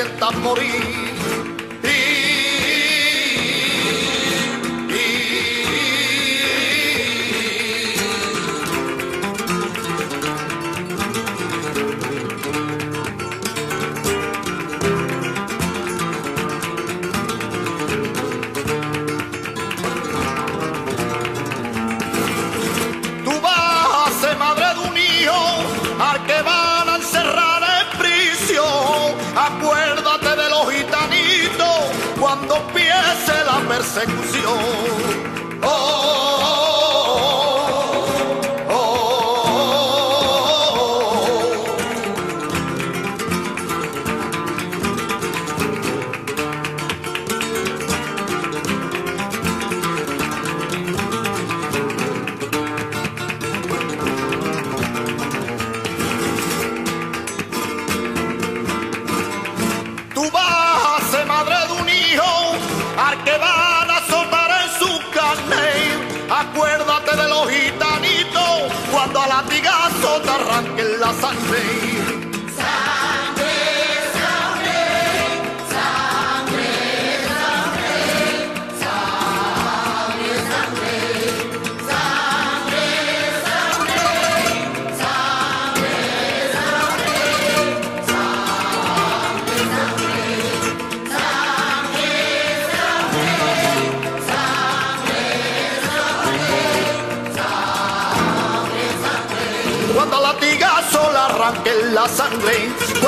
sientas morir.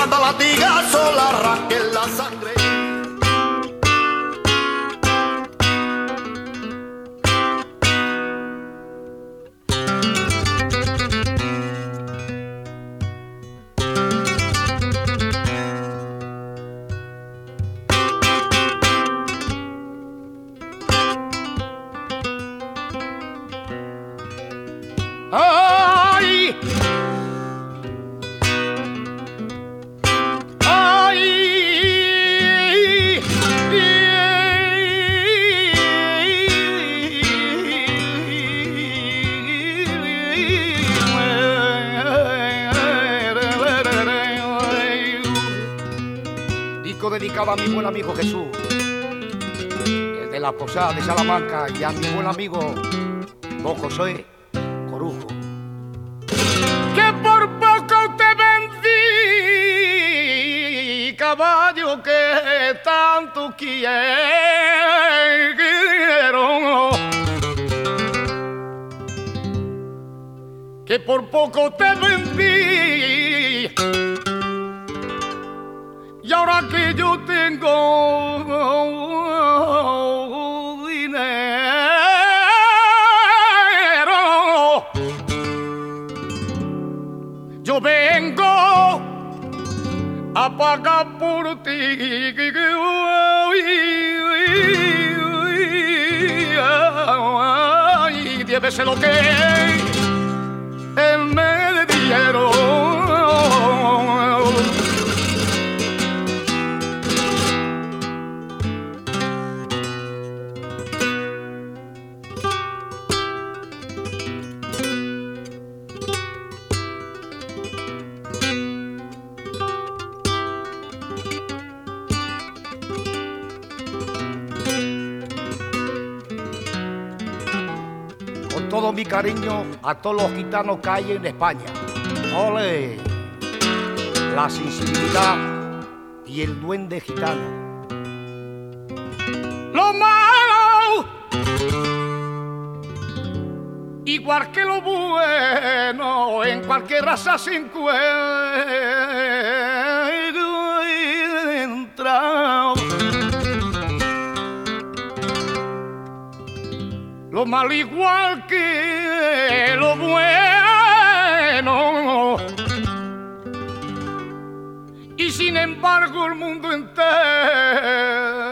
Cuando a latigazo le arranquen la. Jesús, el de la posada de Salamanca, y a mi buen amigo Don José Corujo que por poco te vendí, caballo que tanto quiero. Que por poco te vendí. Y ahora que yo tengo dinero, yo vengo a pagar por ti. Ay, llévese lo que me dieron. Mi cariño a todos los gitanos que hay en España. ¡Ole! La sensibilidad y el duende gitano. Lo malo, igual que lo bueno, en cualquier raza se encuentra. Toma al igual que lo bueno. Y sin embargo el mundo entero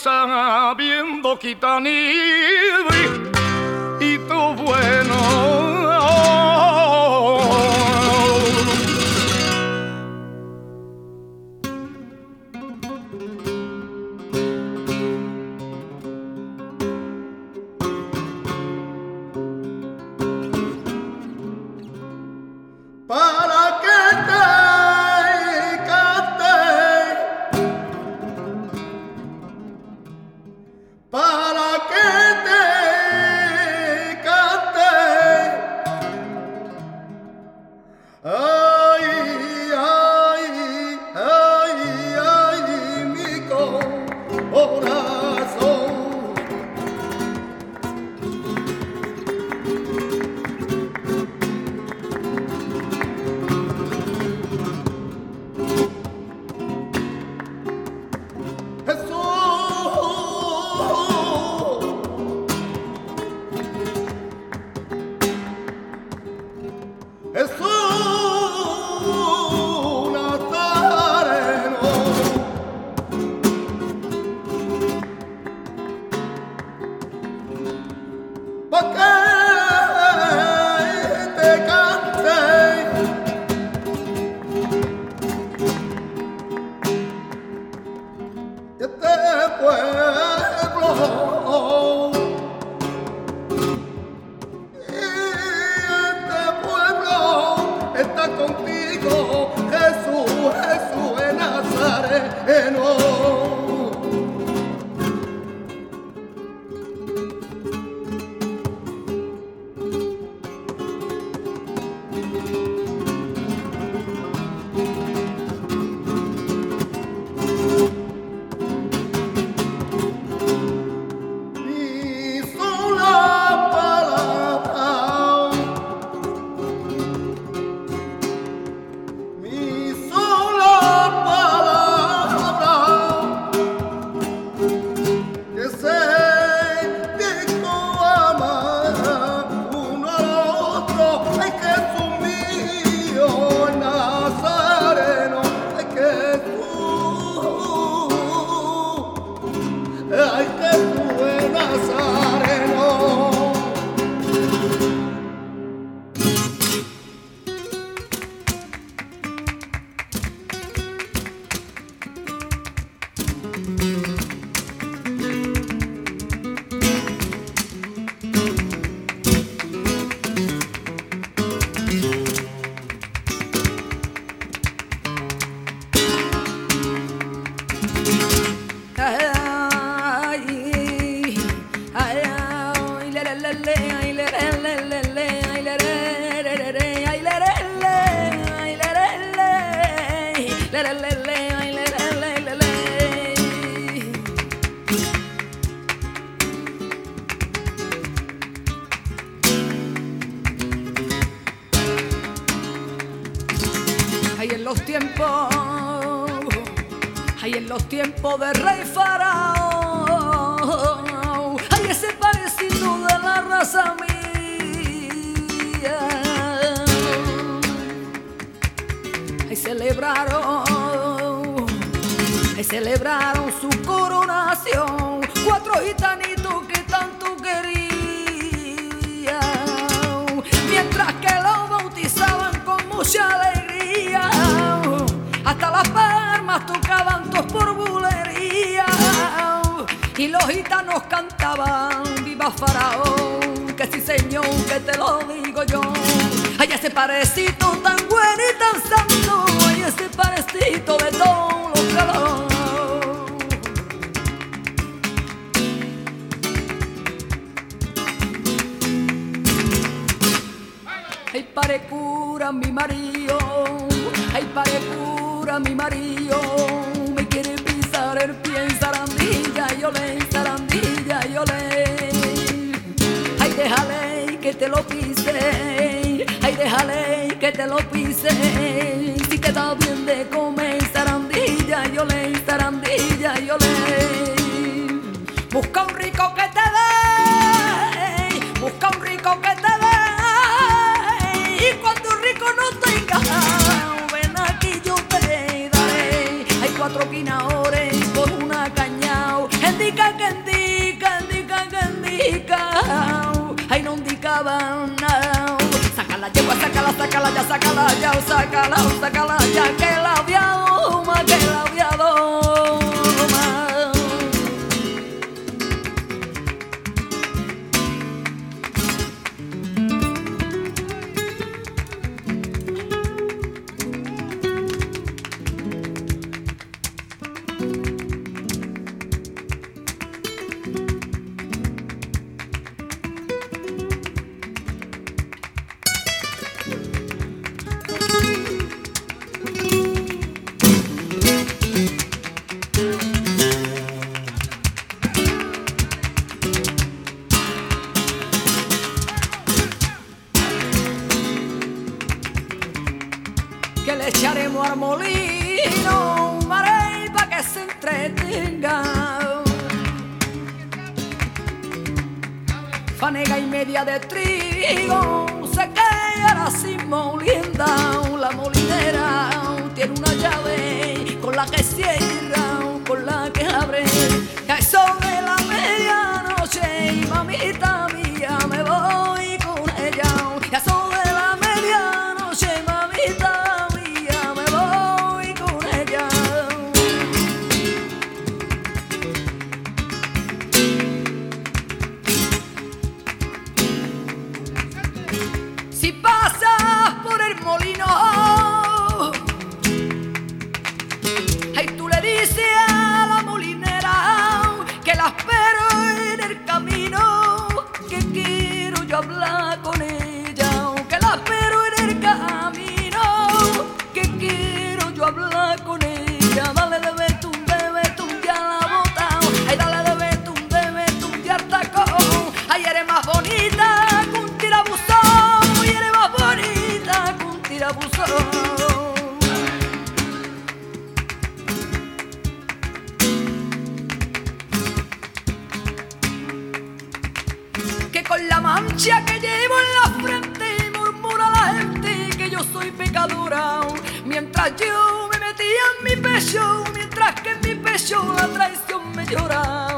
sabiendo quitanir Bye. los tiempos de rey faraón. Hay ese parecido de la raza mía. Ahí celebraron, ahí celebraron su coronación. Cuatro gitanitos que tanto querían. Mientras que lo bautizaban con mucha alegría. Hasta las palmas tocaban tus y los gitanos cantaban, viva Faraón, que sí señor, que te lo digo yo. Ay, ese parecito tan bueno y tan santo, ay, ese parecito de todos los calor. Ay, parecura mi marido, ay, parecura mi marido zarandilla. Ay, déjale que te lo pise, ay, déjale que te lo pise. sakala, sakala, ja la fanega y media de trigo se queda sin molienda. La molinera tiene una llave con la que cierra, con la que abre. cayó, me metía en mi pecho, mientras que en mi pecho la traición me lloraba.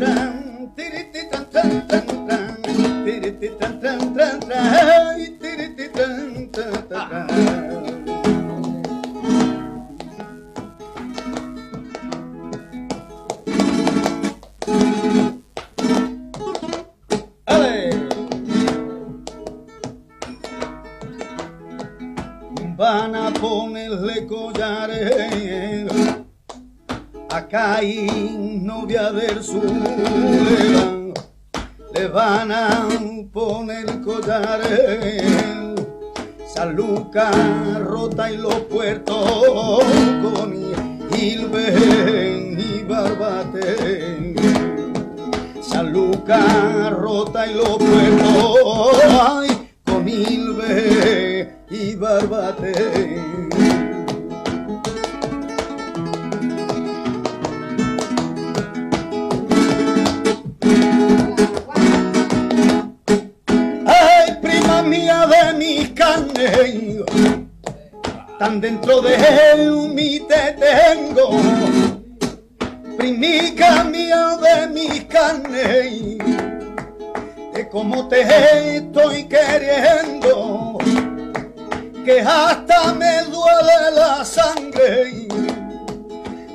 tram, tiri tram tram tram tram, tram tram tram tram. diciendo que hasta me duele la sangre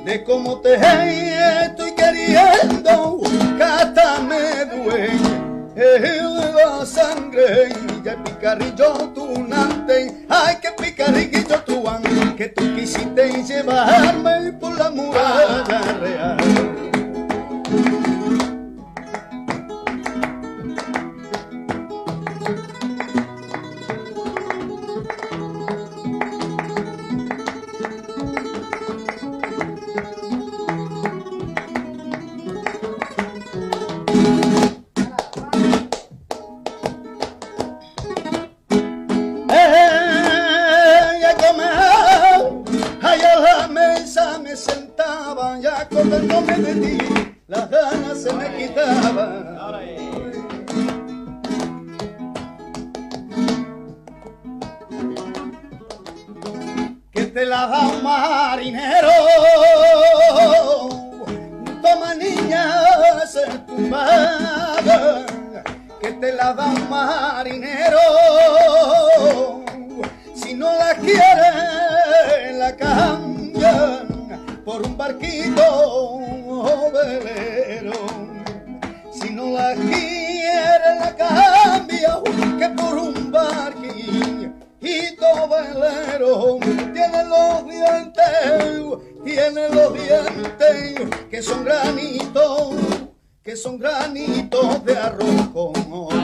de cómo te estoy queriendo, que hasta me duele la sangre. y Ya picarrillo tunante, ay que picarrillo tu que tú quisiste llevarme por la muralla real. tiene los dientes que son granitos, que son granitos de arroz con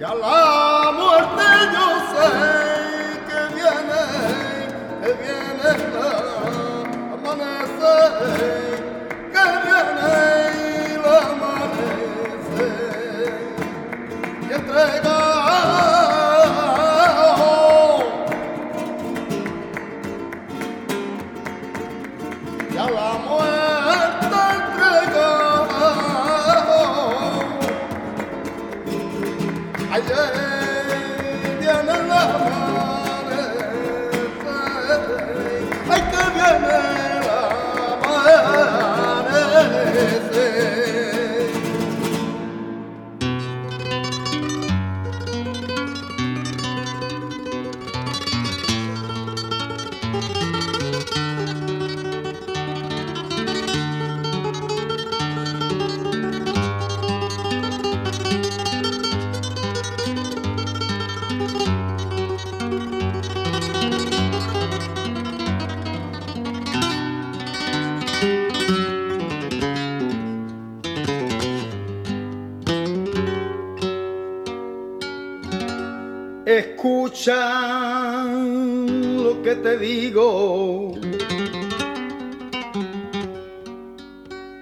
Ya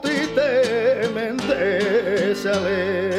tristemente se parpadeo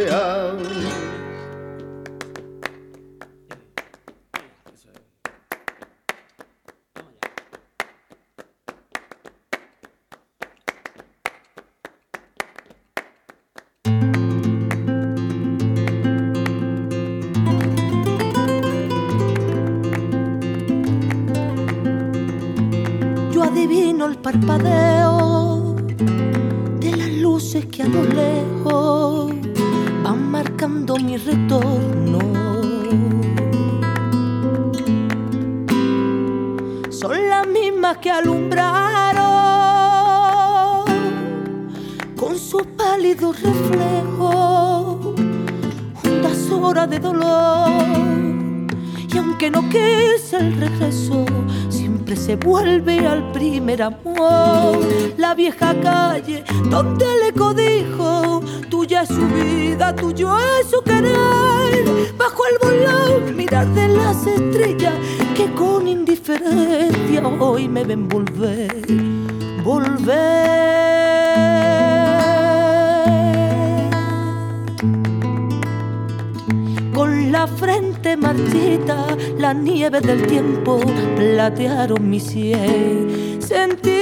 se vuelve al primer amor. La vieja calle donde le codijo, tuya es su vida, tuyo es su querer. Bajo el volón, mirar de las estrellas que con indiferencia hoy me ven volver, la nieve del tiempo platearon mi cielo. Sentir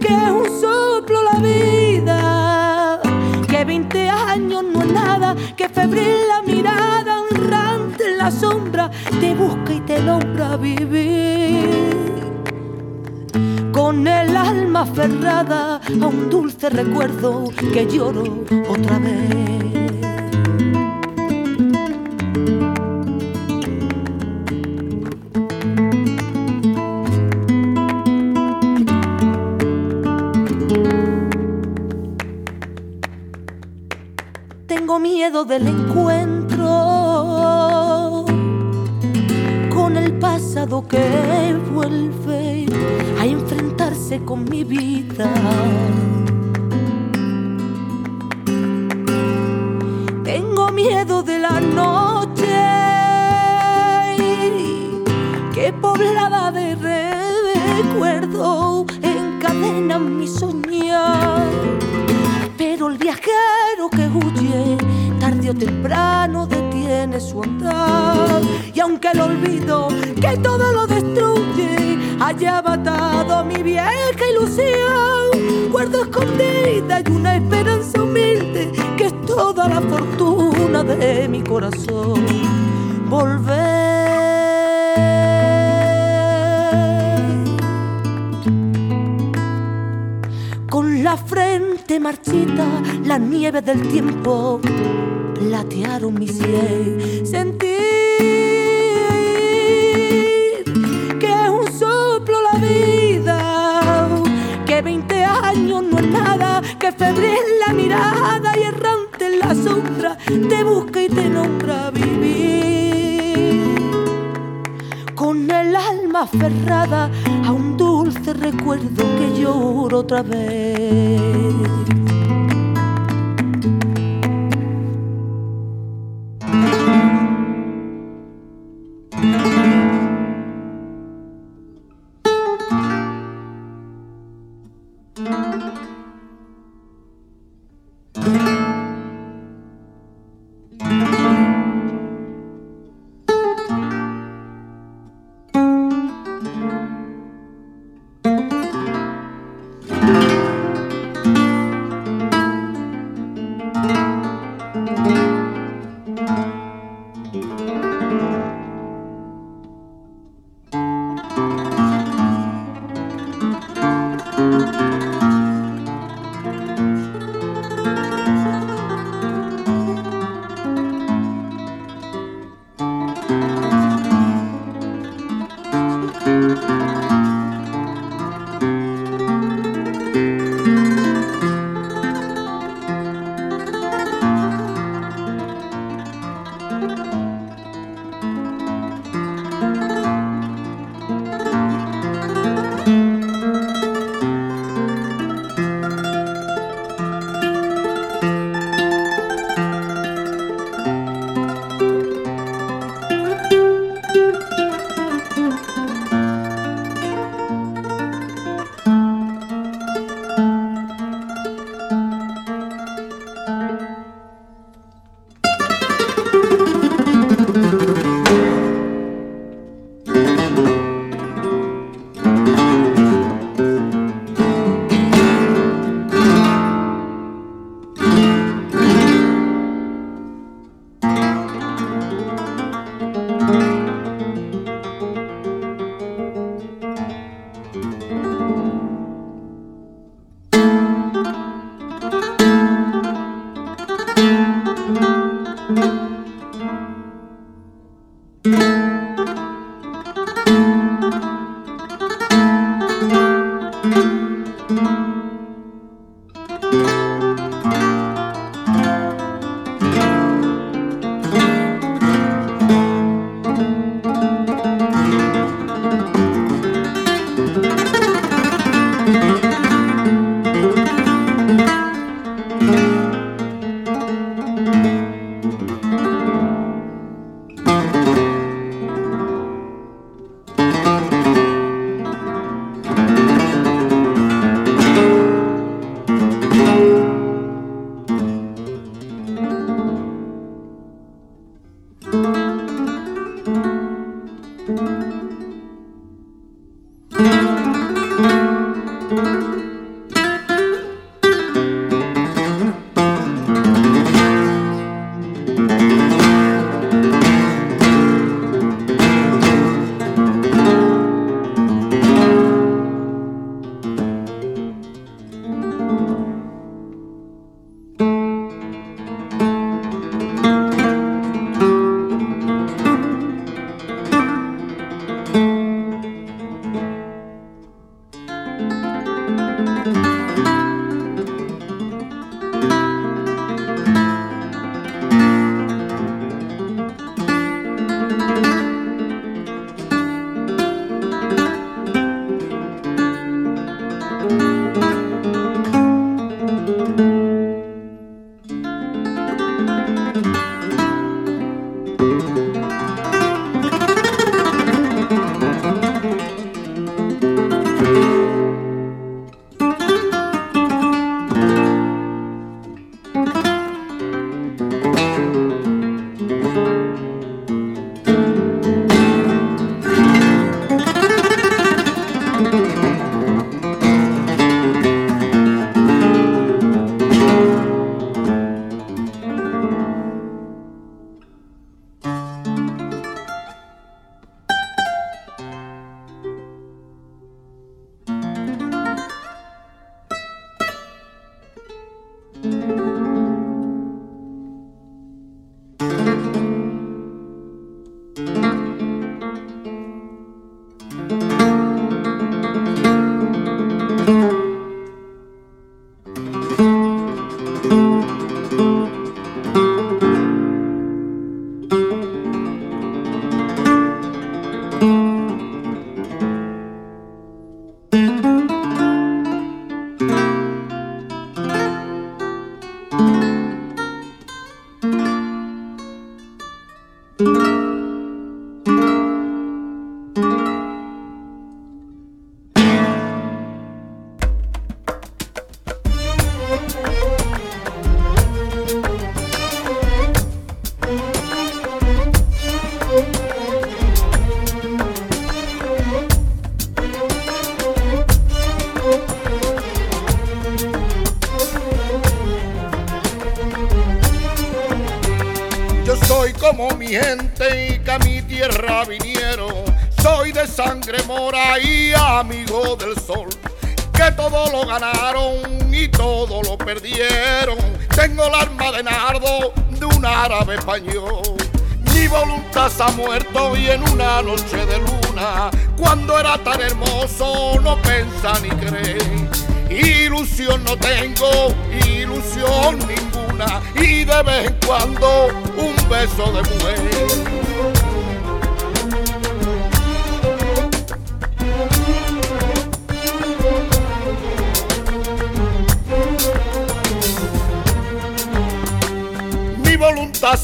que es un soplo la vida, que 20 años no es nada, que febril la mirada, honrante en la sombra, te busca y te logra vivir con el alma aferrada a un dulce recuerdo que lloro otra vez. Miedo del encuentro con el pasado que vuelve a enfrentarse con mi vida. Tengo miedo de la noche que poblada de recuerdo encadena mi soñar. Temprano detiene su andar. Y aunque el olvido que todo lo destruye haya matado mi vieja ilusión, guardo escondida y una esperanza humilde que es toda la fortuna de mi corazón. Volver. Con la frente marchita, la nieve del tiempo platearon mi cielo. Sentir que es un soplo la vida, que 20 años no es nada, que febril la mirada y errante en la sombra te busca y te nombra vivir. Con el alma aferrada a un dulce recuerdo que lloro otra vez.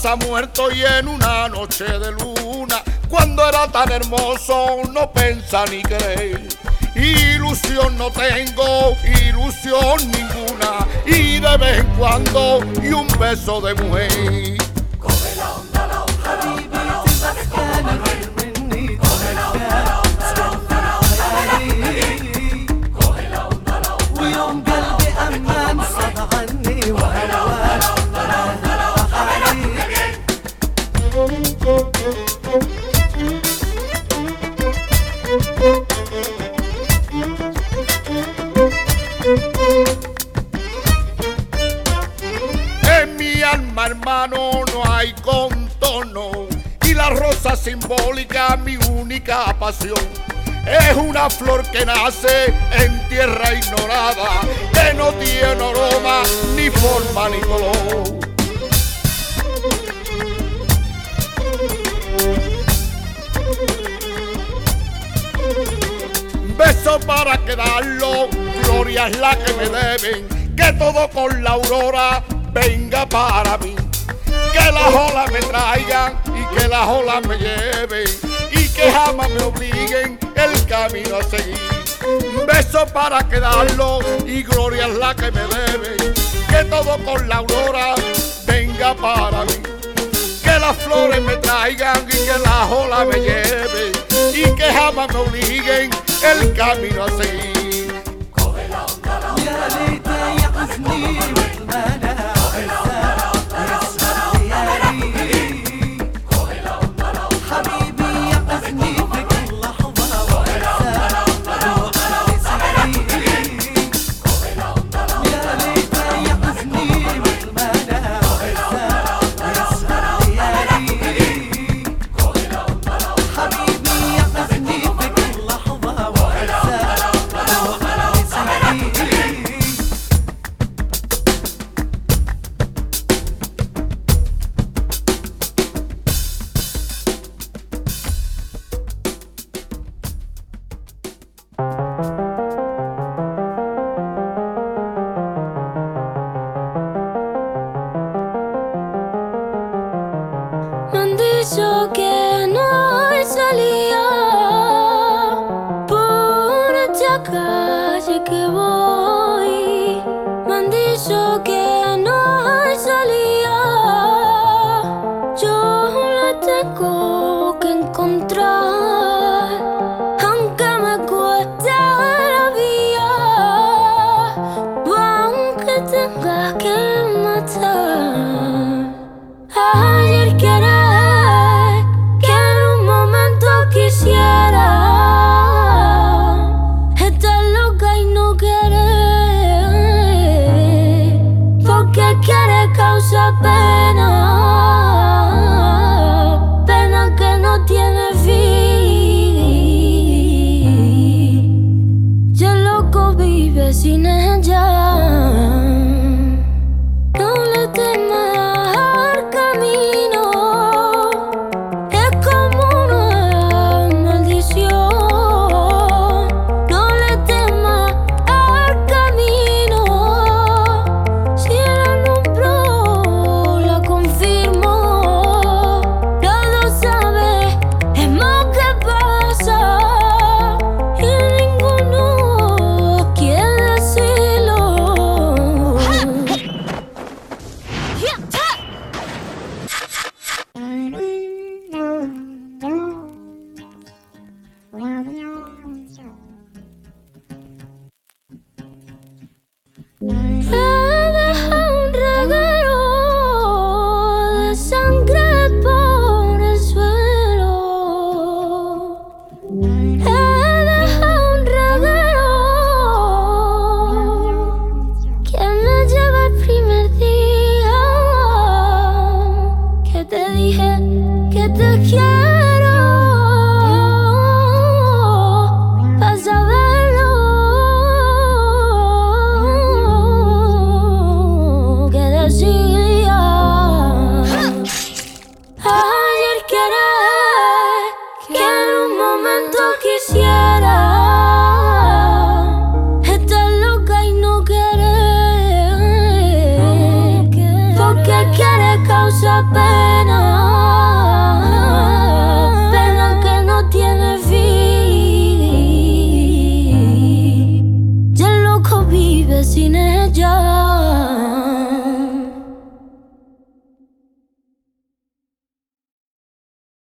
Ha muerto y en una noche de luna, cuando era tan hermoso, no pensa ni creer. Ilusión no tengo, ilusión ninguna, y de vez en cuando, y un beso de mujer. Simbólica, mi única pasión. Es una flor que nace en tierra ignorada, que no tiene aroma, ni forma, ni color. Beso para quedarlo, gloria es la que me deben, que todo con la aurora venga para mí. Que las olas me traigan que las olas me lleven y que jamás me obliguen el camino a seguir. Beso para quedarlo y gloria es la que me deben, que todo con la aurora venga para mí. Que las flores me traigan y que las olas me lleven y que jamás me obliguen el camino a seguir.